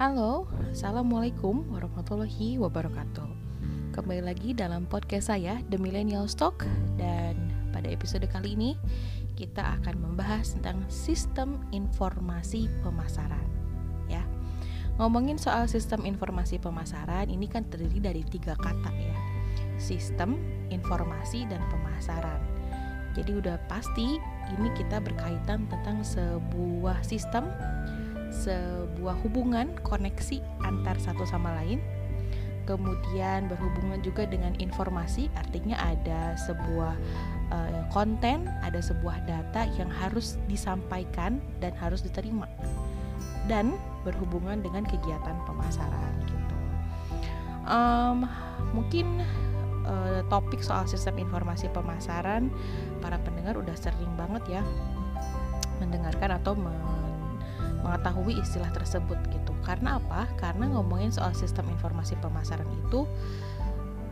Halo, Assalamualaikum warahmatullahi wabarakatuh. Kembali lagi dalam podcast saya, The Millennial Stock. Dan pada episode kali ini kita akan membahas tentang sistem informasi pemasaran ya. Ngomongin soal sistem informasi pemasaran ini kan terdiri dari tiga kata ya. Sistem, informasi, dan pemasaran Jadi udah pasti ini kita berkaitan tentang sebuah sistem sebuah hubungan koneksi antar satu sama lain. Kemudian berhubungan juga dengan informasi artinya ada sebuah uh, konten ada sebuah data yang harus disampaikan dan harus diterima. Dan berhubungan dengan kegiatan pemasaran gitu. Um, mungkin uh, topik soal sistem informasi pemasaran para pendengar udah sering banget ya mendengarkan atau mengetahui istilah tersebut gitu. Karena apa? Karena ngomongin soal sistem informasi pemasaran itu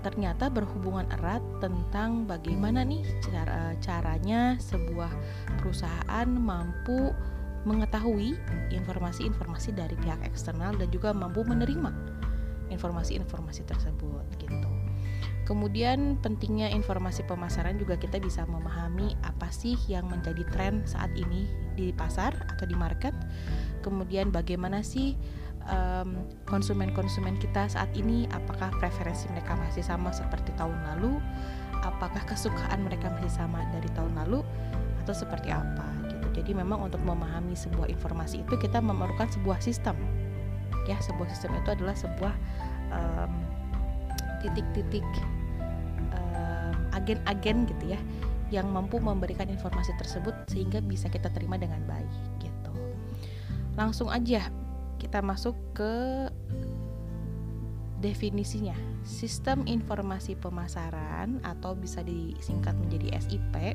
ternyata berhubungan erat tentang bagaimana nih cara caranya sebuah perusahaan mampu mengetahui informasi-informasi dari pihak eksternal dan juga mampu menerima informasi-informasi tersebut gitu. Kemudian pentingnya informasi pemasaran juga kita bisa memahami apa sih yang menjadi tren saat ini di pasar atau di market. Kemudian bagaimana sih konsumen-konsumen um, kita saat ini apakah preferensi mereka masih sama seperti tahun lalu? Apakah kesukaan mereka masih sama dari tahun lalu atau seperti apa gitu. Jadi memang untuk memahami sebuah informasi itu kita memerlukan sebuah sistem. Ya, sebuah sistem itu adalah sebuah titik-titik um, agen-agen gitu ya yang mampu memberikan informasi tersebut sehingga bisa kita terima dengan baik gitu. Langsung aja kita masuk ke definisinya. Sistem informasi pemasaran atau bisa disingkat menjadi SIP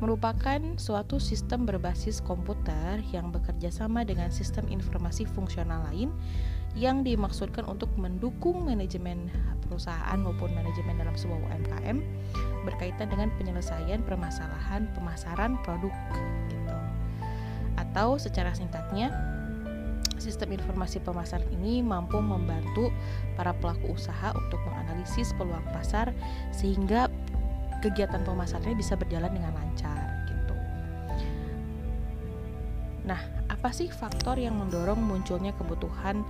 merupakan suatu sistem berbasis komputer yang bekerja sama dengan sistem informasi fungsional lain yang dimaksudkan untuk mendukung manajemen perusahaan maupun manajemen dalam sebuah UMKM berkaitan dengan penyelesaian permasalahan pemasaran produk gitu. Atau secara singkatnya sistem informasi pemasaran ini mampu membantu para pelaku usaha untuk menganalisis peluang pasar sehingga kegiatan pemasarannya bisa berjalan dengan lancar gitu. Nah, apa sih faktor yang mendorong munculnya kebutuhan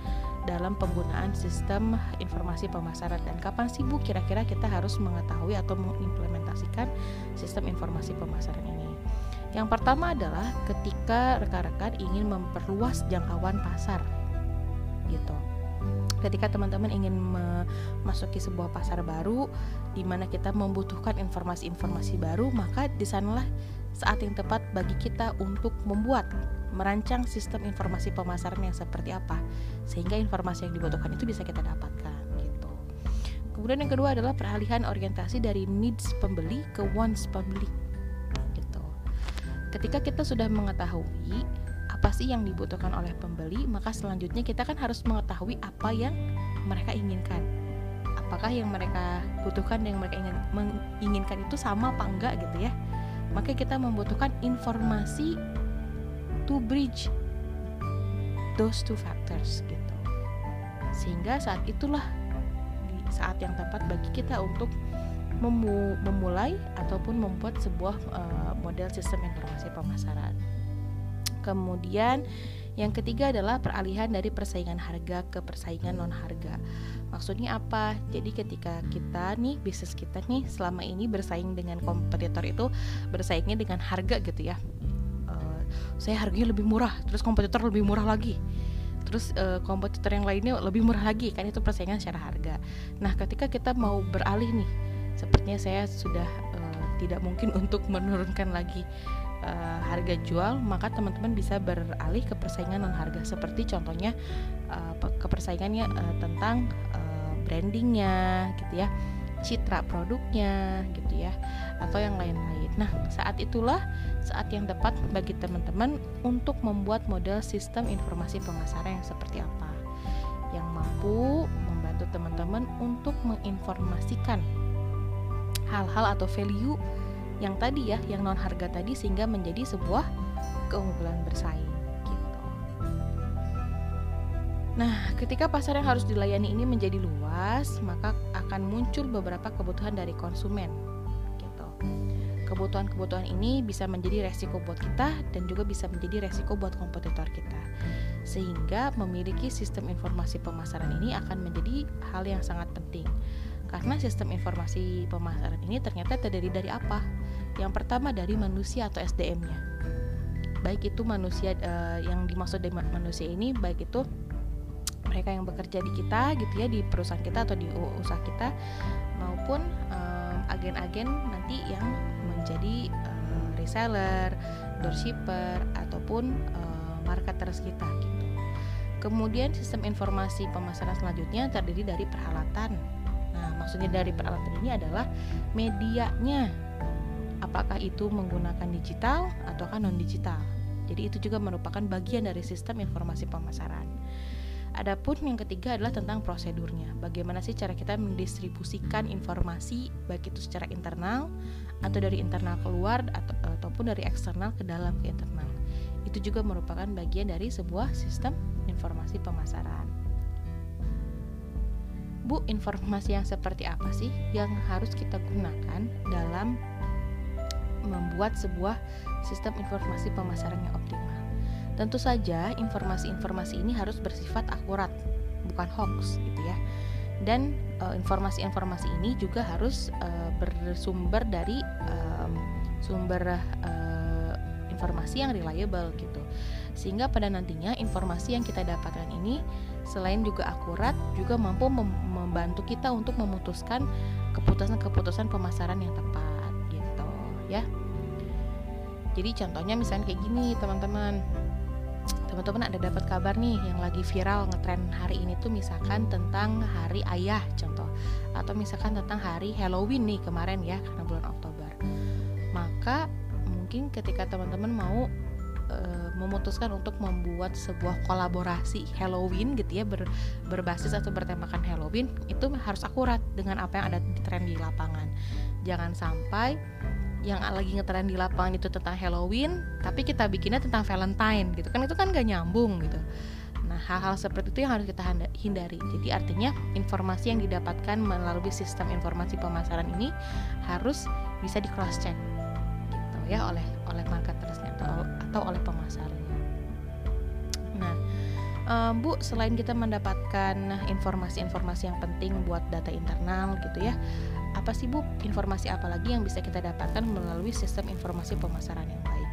dalam penggunaan sistem informasi pemasaran dan kapan sih Bu kira-kira kita harus mengetahui atau mengimplementasikan sistem informasi pemasaran ini. Yang pertama adalah ketika rekan-rekan ingin memperluas jangkauan pasar. Gitu. Ketika teman-teman ingin memasuki sebuah pasar baru di mana kita membutuhkan informasi-informasi baru, maka di sanalah saat yang tepat bagi kita untuk membuat merancang sistem informasi pemasaran yang seperti apa sehingga informasi yang dibutuhkan itu bisa kita dapatkan gitu. Kemudian yang kedua adalah peralihan orientasi dari needs pembeli ke wants pembeli gitu. Ketika kita sudah mengetahui apa sih yang dibutuhkan oleh pembeli, maka selanjutnya kita kan harus mengetahui apa yang mereka inginkan. Apakah yang mereka butuhkan dan yang mereka ingin menginginkan itu sama apa enggak gitu ya. Maka kita membutuhkan informasi to bridge those two factors gitu sehingga saat itulah saat yang tepat bagi kita untuk memu memulai ataupun membuat sebuah uh, model sistem informasi pemasaran kemudian yang ketiga adalah peralihan dari persaingan harga ke persaingan non harga. Maksudnya apa? Jadi ketika kita nih bisnis kita nih selama ini bersaing dengan kompetitor itu bersaingnya dengan harga gitu ya saya harganya lebih murah terus kompetitor lebih murah lagi. Terus uh, kompetitor yang lainnya lebih murah lagi kan itu persaingan secara harga. Nah ketika kita mau beralih nih sepertinya saya sudah uh, tidak mungkin untuk menurunkan lagi uh, harga jual maka teman-teman bisa beralih ke persaingan non harga. Seperti contohnya uh, ke persaingannya uh, tentang uh, brandingnya gitu ya citra produknya gitu ya atau yang lain-lain. Nah, saat itulah saat yang tepat bagi teman-teman untuk membuat model sistem informasi pemasaran yang seperti apa yang mampu membantu teman-teman untuk menginformasikan hal-hal atau value yang tadi ya, yang non harga tadi sehingga menjadi sebuah keunggulan bersaing Nah, ketika pasar yang harus dilayani ini menjadi luas, maka akan muncul beberapa kebutuhan dari konsumen. Gitu. Kebutuhan-kebutuhan ini bisa menjadi resiko buat kita dan juga bisa menjadi resiko buat kompetitor kita. Sehingga memiliki sistem informasi pemasaran ini akan menjadi hal yang sangat penting. Karena sistem informasi pemasaran ini ternyata terdiri dari apa? Yang pertama dari manusia atau SDM-nya. Baik itu manusia uh, yang dimaksud dari manusia ini baik itu mereka yang bekerja di kita gitu ya di perusahaan kita atau di usaha kita maupun agen-agen um, nanti yang menjadi uh, reseller, dropshipper ataupun uh, marketers kita gitu. Kemudian sistem informasi pemasaran selanjutnya terdiri dari peralatan. Nah, maksudnya dari peralatan ini adalah medianya. Apakah itu menggunakan digital ataukah non digital? Jadi itu juga merupakan bagian dari sistem informasi pemasaran. Adapun yang ketiga adalah tentang prosedurnya. Bagaimana sih cara kita mendistribusikan informasi baik itu secara internal atau dari internal keluar atau ataupun dari eksternal ke dalam ke internal. Itu juga merupakan bagian dari sebuah sistem informasi pemasaran. Bu, informasi yang seperti apa sih yang harus kita gunakan dalam membuat sebuah sistem informasi pemasaran yang optimal? Tentu saja informasi-informasi ini harus bersifat akurat, bukan hoax gitu ya. Dan eh, informasi-informasi uh, ini juga harus uh, bersumber dari um, sumber uh, informasi yang reliable gitu. Sehingga pada nantinya informasi yang kita dapatkan ini selain juga akurat juga mampu mem membantu kita untuk memutuskan keputusan-keputusan pemasaran yang tepat gitu ya. Jadi contohnya misalnya kayak gini teman-teman teman-teman ada dapat kabar nih yang lagi viral ngetren hari ini tuh misalkan tentang hari ayah contoh. Atau misalkan tentang hari Halloween nih kemarin ya karena bulan Oktober. Maka mungkin ketika teman-teman mau e, memutuskan untuk membuat sebuah kolaborasi Halloween gitu ya ber, berbasis atau bertemakan Halloween itu harus akurat dengan apa yang ada di tren di lapangan. Jangan sampai yang lagi ngetren di lapangan itu tentang Halloween tapi kita bikinnya tentang Valentine gitu kan itu kan gak nyambung gitu. Nah hal-hal seperti itu yang harus kita hindari. Jadi artinya informasi yang didapatkan melalui sistem informasi pemasaran ini harus bisa di cross check gitu ya oleh oleh marketersnya atau atau oleh pemasarnya nah um, Bu, selain kita mendapatkan informasi-informasi yang penting buat data internal gitu ya, apa sih Bu informasi apa lagi yang bisa kita dapatkan melalui sistem informasi pemasaran yang baik.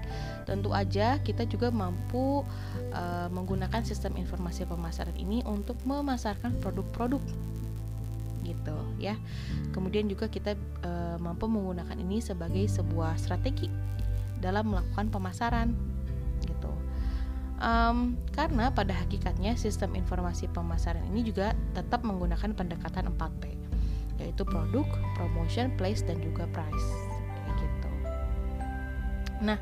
Tentu aja kita juga mampu uh, menggunakan sistem informasi pemasaran ini untuk memasarkan produk-produk gitu ya. Kemudian juga kita uh, mampu menggunakan ini sebagai sebuah strategi dalam melakukan pemasaran gitu. Um, karena pada hakikatnya sistem informasi pemasaran ini juga tetap menggunakan pendekatan 4P yaitu produk, promotion, place dan juga price kayak gitu. Nah,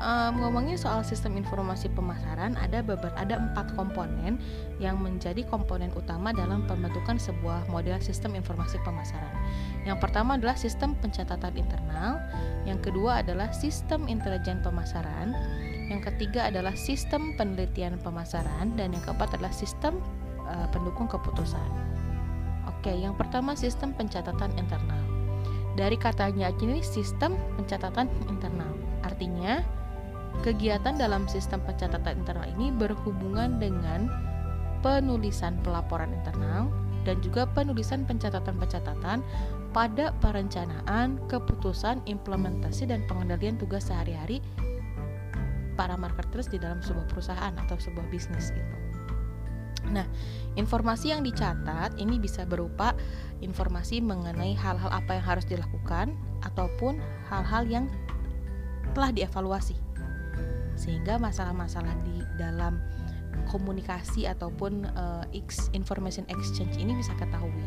um, ngomongin soal sistem informasi pemasaran ada beberapa ada empat komponen yang menjadi komponen utama dalam pembentukan sebuah model sistem informasi pemasaran. Yang pertama adalah sistem pencatatan internal, yang kedua adalah sistem intelijen pemasaran, yang ketiga adalah sistem penelitian pemasaran dan yang keempat adalah sistem uh, pendukung keputusan. Oke, yang pertama sistem pencatatan internal. Dari katanya ini sistem pencatatan internal. Artinya, kegiatan dalam sistem pencatatan internal ini berhubungan dengan penulisan pelaporan internal dan juga penulisan pencatatan-pencatatan pada perencanaan, keputusan, implementasi dan pengendalian tugas sehari-hari para marketers di dalam sebuah perusahaan atau sebuah bisnis gitu. Nah, informasi yang dicatat ini bisa berupa informasi mengenai hal-hal apa yang harus dilakukan ataupun hal-hal yang telah dievaluasi. Sehingga masalah-masalah di dalam komunikasi ataupun uh, information exchange ini bisa ketahui.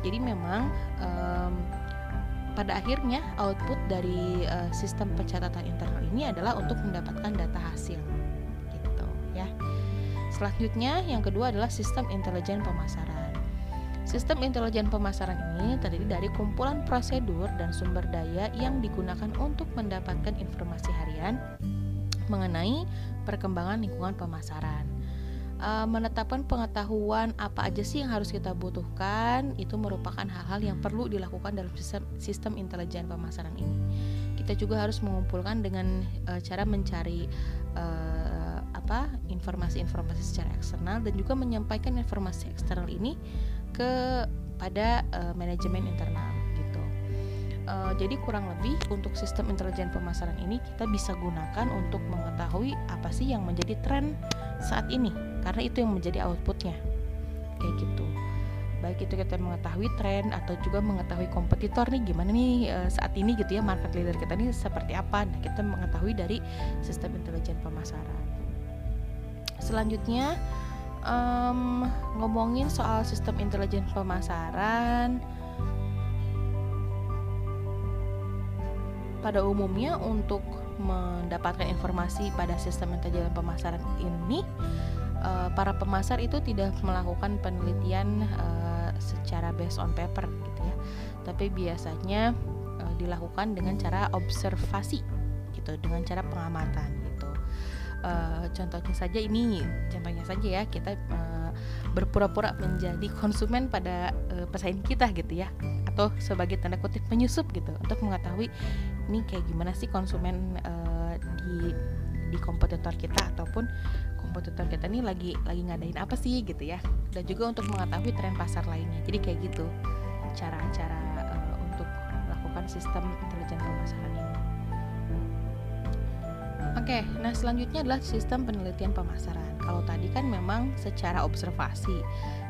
Jadi memang um, pada akhirnya output dari uh, sistem pencatatan internal ini adalah untuk mendapatkan data hasil Selanjutnya, yang kedua adalah sistem intelijen pemasaran. Sistem intelijen pemasaran ini terdiri dari kumpulan prosedur dan sumber daya yang digunakan untuk mendapatkan informasi harian mengenai perkembangan lingkungan pemasaran. uh, menetapkan pengetahuan apa aja sih yang harus kita butuhkan itu merupakan hal-hal yang perlu dilakukan dalam sistem, sistem intelijen pemasaran ini. Kita juga harus mengumpulkan dengan uh, cara mencari uh, apa informasi-informasi secara eksternal dan juga menyampaikan informasi eksternal ini ke pada uh, manajemen internal gitu. Uh, jadi kurang lebih untuk sistem intelijen pemasaran ini kita bisa gunakan untuk mengetahui apa sih yang menjadi tren saat ini karena itu yang menjadi outputnya. Kayak gitu. Baik itu kita mengetahui tren atau juga mengetahui kompetitor nih gimana nih uh, saat ini gitu ya market leader kita nih seperti apa. Nah kita mengetahui dari sistem intelijen pemasaran selanjutnya um, ngomongin soal sistem intelijen pemasaran. Pada umumnya untuk mendapatkan informasi pada sistem intelijen pemasaran ini uh, para pemasar itu tidak melakukan penelitian uh, secara based on paper gitu ya. Tapi biasanya uh, dilakukan dengan cara observasi gitu dengan cara pengamatan uh, contohnya saja ini contohnya saja ya kita uh, berpura-pura menjadi konsumen pada uh, pesaing kita gitu ya atau sebagai tanda kutip penyusup gitu untuk mengetahui ini kayak gimana sih konsumen uh, di di kompetitor kita ataupun kompetitor kita ini lagi lagi ngadain apa sih gitu ya dan juga untuk mengetahui tren pasar lainnya. Jadi kayak gitu cara-cara uh, untuk melakukan sistem intelijen pemasaran ini Oke, nah selanjutnya adalah sistem penelitian pemasaran. Kalau tadi kan memang secara observasi.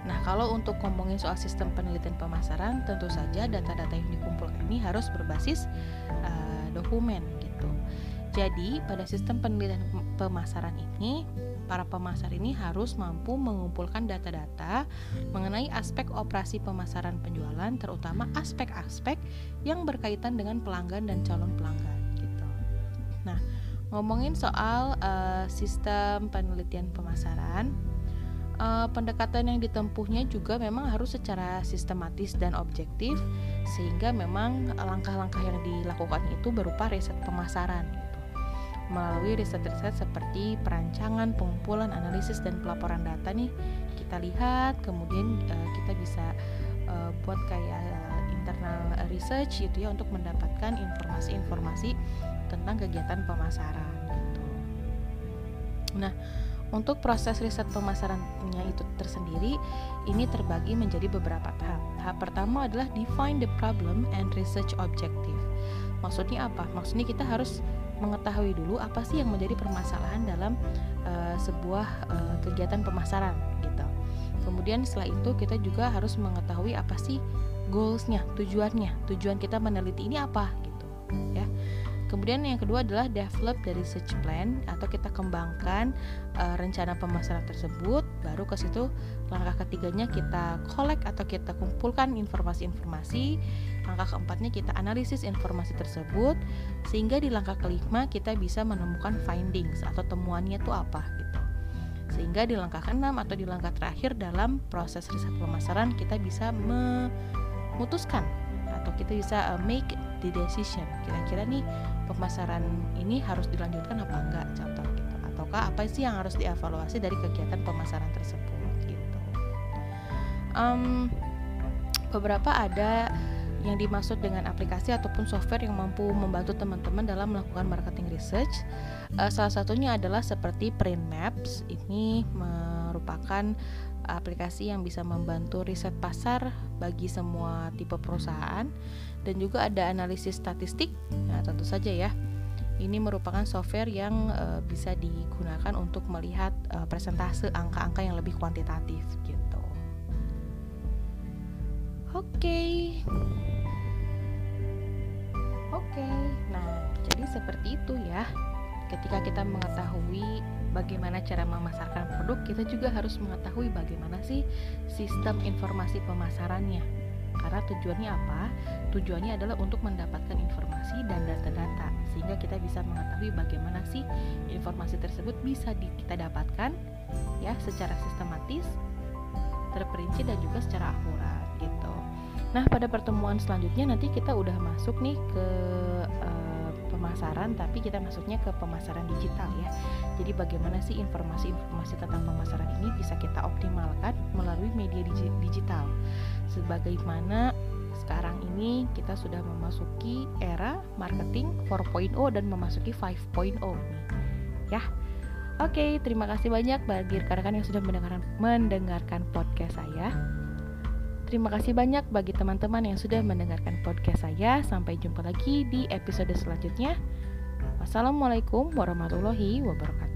Nah, kalau untuk ngomongin soal sistem penelitian pemasaran, tentu saja data-data yang dikumpulkan ini harus berbasis uh, dokumen gitu. Jadi, pada sistem penelitian pemasaran ini para pemasar ini harus mampu mengumpulkan data-data mengenai aspek operasi pemasaran penjualan, terutama aspek-aspek yang berkaitan dengan pelanggan dan calon pelanggan. Gitu. Nah, ngomongin soal uh, sistem penelitian pemasaran, uh, pendekatan yang ditempuhnya juga memang harus secara sistematis dan objektif, sehingga memang langkah-langkah yang dilakukan itu berupa riset pemasaran melalui riset-riset seperti perancangan, pengumpulan, analisis dan pelaporan data nih kita lihat kemudian uh, kita bisa uh, buat kayak internal research gitu ya untuk mendapatkan informasi-informasi tentang kegiatan pemasaran gitu. Nah, untuk proses riset pemasarannya itu tersendiri ini terbagi menjadi beberapa tahap. Tahap pertama adalah define the problem and research objective. Maksudnya apa? Maksudnya kita harus mengetahui dulu apa sih yang menjadi permasalahan dalam uh, sebuah uh, kegiatan pemasaran gitu. Kemudian setelah itu kita juga harus mengetahui apa sih goalsnya, tujuannya, tujuan kita meneliti ini apa gitu, ya. Kemudian yang kedua adalah develop dari research plan atau kita kembangkan uh, rencana pemasaran tersebut. Baru ke situ langkah ketiganya kita collect atau kita kumpulkan informasi-informasi. Langkah keempatnya kita analisis informasi tersebut sehingga di langkah kelima kita bisa menemukan findings atau temuannya itu apa gitu. Sehingga di langkah keenam atau di langkah terakhir dalam proses riset pemasaran kita bisa memutuskan atau kita bisa uh, make the decision. Kira-kira nih pemasaran ini harus dilanjutkan apa enggak contoh gitu ataukah apa sih yang harus dievaluasi dari kegiatan pemasaran tersebut gitu um, beberapa ada yang dimaksud dengan aplikasi ataupun software yang mampu membantu teman-teman dalam melakukan marketing research. Uh, salah satunya adalah seperti Print Maps. Ini merupakan aplikasi yang bisa membantu riset pasar bagi semua tipe perusahaan dan juga ada analisis statistik. Nah, tentu saja ya. Ini merupakan software yang uh, bisa digunakan untuk melihat uh, presentase angka-angka yang lebih kuantitatif gitu. Oke. Okay. Oke. Okay. Nah, jadi seperti itu ya. Ketika kita mengetahui bagaimana cara memasarkan produk, kita juga harus mengetahui bagaimana sih sistem informasi pemasarannya karena tujuannya apa? Tujuannya adalah untuk mendapatkan informasi dan data-data sehingga kita bisa mengetahui bagaimana sih informasi tersebut bisa di, kita dapatkan ya secara sistematis, terperinci dan juga secara akurat gitu. Nah, pada pertemuan selanjutnya nanti kita udah masuk nih ke pemasaran tapi kita masuknya ke pemasaran digital ya. Jadi bagaimana sih informasi-informasi tentang pemasaran ini bisa kita optimalkan melalui media digital. Sebagaimana sekarang ini kita sudah memasuki era marketing 4.0 dan memasuki 5.0 nih. Ya. Oke, terima kasih banyak bagi rekan-rekan yang sudah mendengarkan mendengarkan podcast saya. Terima kasih banyak bagi teman-teman yang sudah mendengarkan podcast saya. Sampai jumpa lagi di episode selanjutnya. Wassalamualaikum warahmatullahi wabarakatuh.